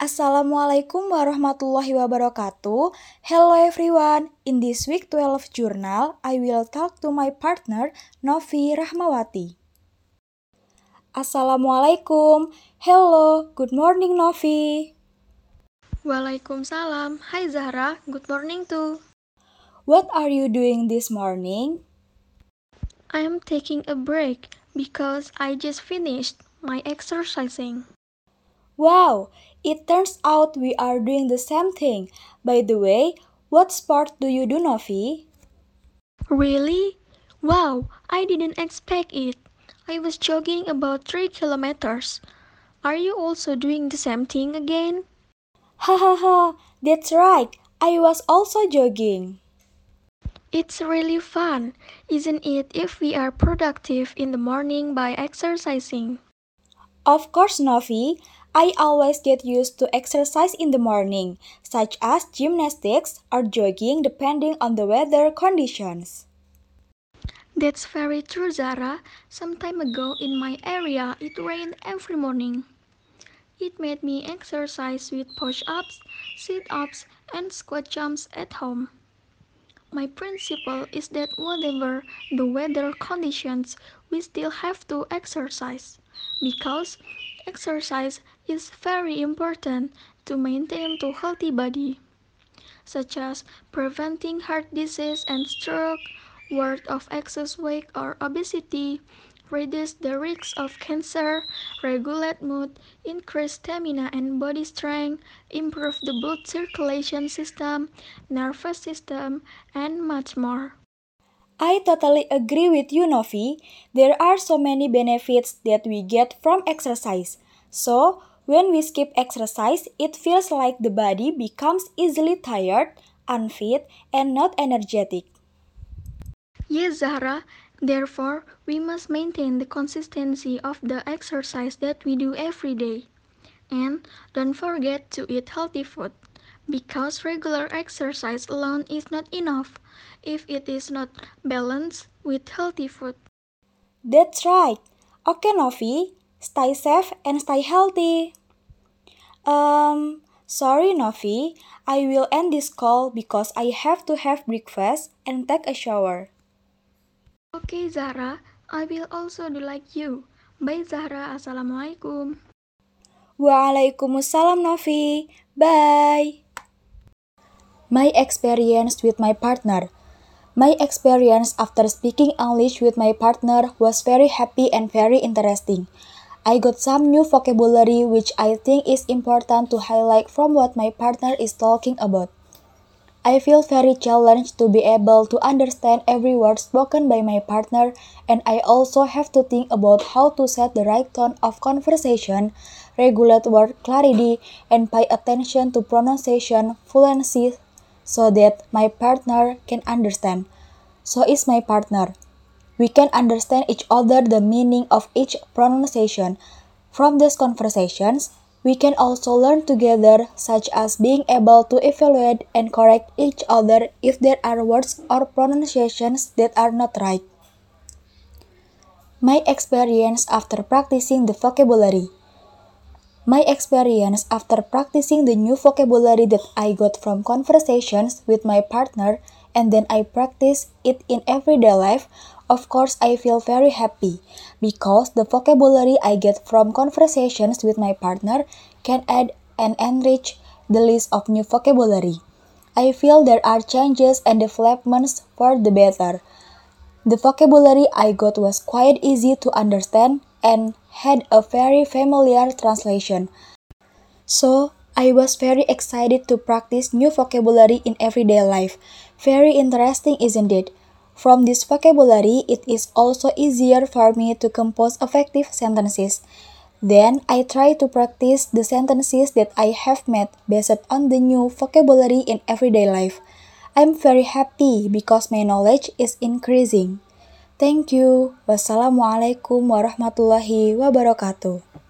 Assalamualaikum warahmatullahi wabarakatuh. Hello everyone. In this week 12 journal, I will talk to my partner Novi Rahmawati. Assalamualaikum. Hello, good morning Novi. Waalaikumsalam. Hi Zahra, good morning too. What are you doing this morning? I am taking a break because I just finished my exercising. Wow, it turns out we are doing the same thing. By the way, what sport do you do, Novi? Really? Wow, I didn't expect it. I was jogging about 3 kilometers. Are you also doing the same thing again? Ha ha ha, that's right. I was also jogging. It's really fun, isn't it, if we are productive in the morning by exercising? Of course, Novi. I always get used to exercise in the morning, such as gymnastics or jogging depending on the weather conditions. That's very true, Zahra. Some time ago in my area, it rained every morning. It made me exercise with push ups, sit ups, and squat jumps at home. My principle is that whatever the weather conditions, we still have to exercise because exercise is very important to maintain a healthy body, such as preventing heart disease and stroke, word of excess weight or obesity, reduce the risk of cancer, regulate mood, increase stamina and body strength, improve the blood circulation system, nervous system, and much more. I totally agree with you, Novi. There are so many benefits that we get from exercise. So, when we skip exercise, it feels like the body becomes easily tired, unfit, and not energetic. Yes, Zahra. Therefore, we must maintain the consistency of the exercise that we do every day. And don't forget to eat healthy food, because regular exercise alone is not enough if it is not balanced with healthy food. That's right. Okay, Novi, stay safe and stay healthy. Um, sorry, Novi, I will end this call because I have to have breakfast and take a shower. Okay, Zahra, I will also do like you. Bye, Zahra. Assalamualaikum. Waalaikumsalam, Novi. Bye. My experience with my partner. My experience after speaking English with my partner was very happy and very interesting. I got some new vocabulary which I think is important to highlight from what my partner is talking about. I feel very challenged to be able to understand every word spoken by my partner, and I also have to think about how to set the right tone of conversation, regulate word clarity, and pay attention to pronunciation fluency so that my partner can understand. So is my partner. We can understand each other the meaning of each pronunciation. From these conversations, we can also learn together, such as being able to evaluate and correct each other if there are words or pronunciations that are not right. My experience after practicing the vocabulary. My experience after practicing the new vocabulary that I got from conversations with my partner and then I practice it in everyday life, of course I feel very happy because the vocabulary I get from conversations with my partner can add and enrich the list of new vocabulary. I feel there are changes and developments for the better. The vocabulary I got was quite easy to understand and had a very familiar translation. So, I was very excited to practice new vocabulary in everyday life. Very interesting, isn't it? From this vocabulary, it is also easier for me to compose effective sentences. Then I try to practice the sentences that I have made based on the new vocabulary in everyday life. I'm very happy because my knowledge is increasing. Thank you. Wassalamualaikum warahmatullahi wabarakatuh.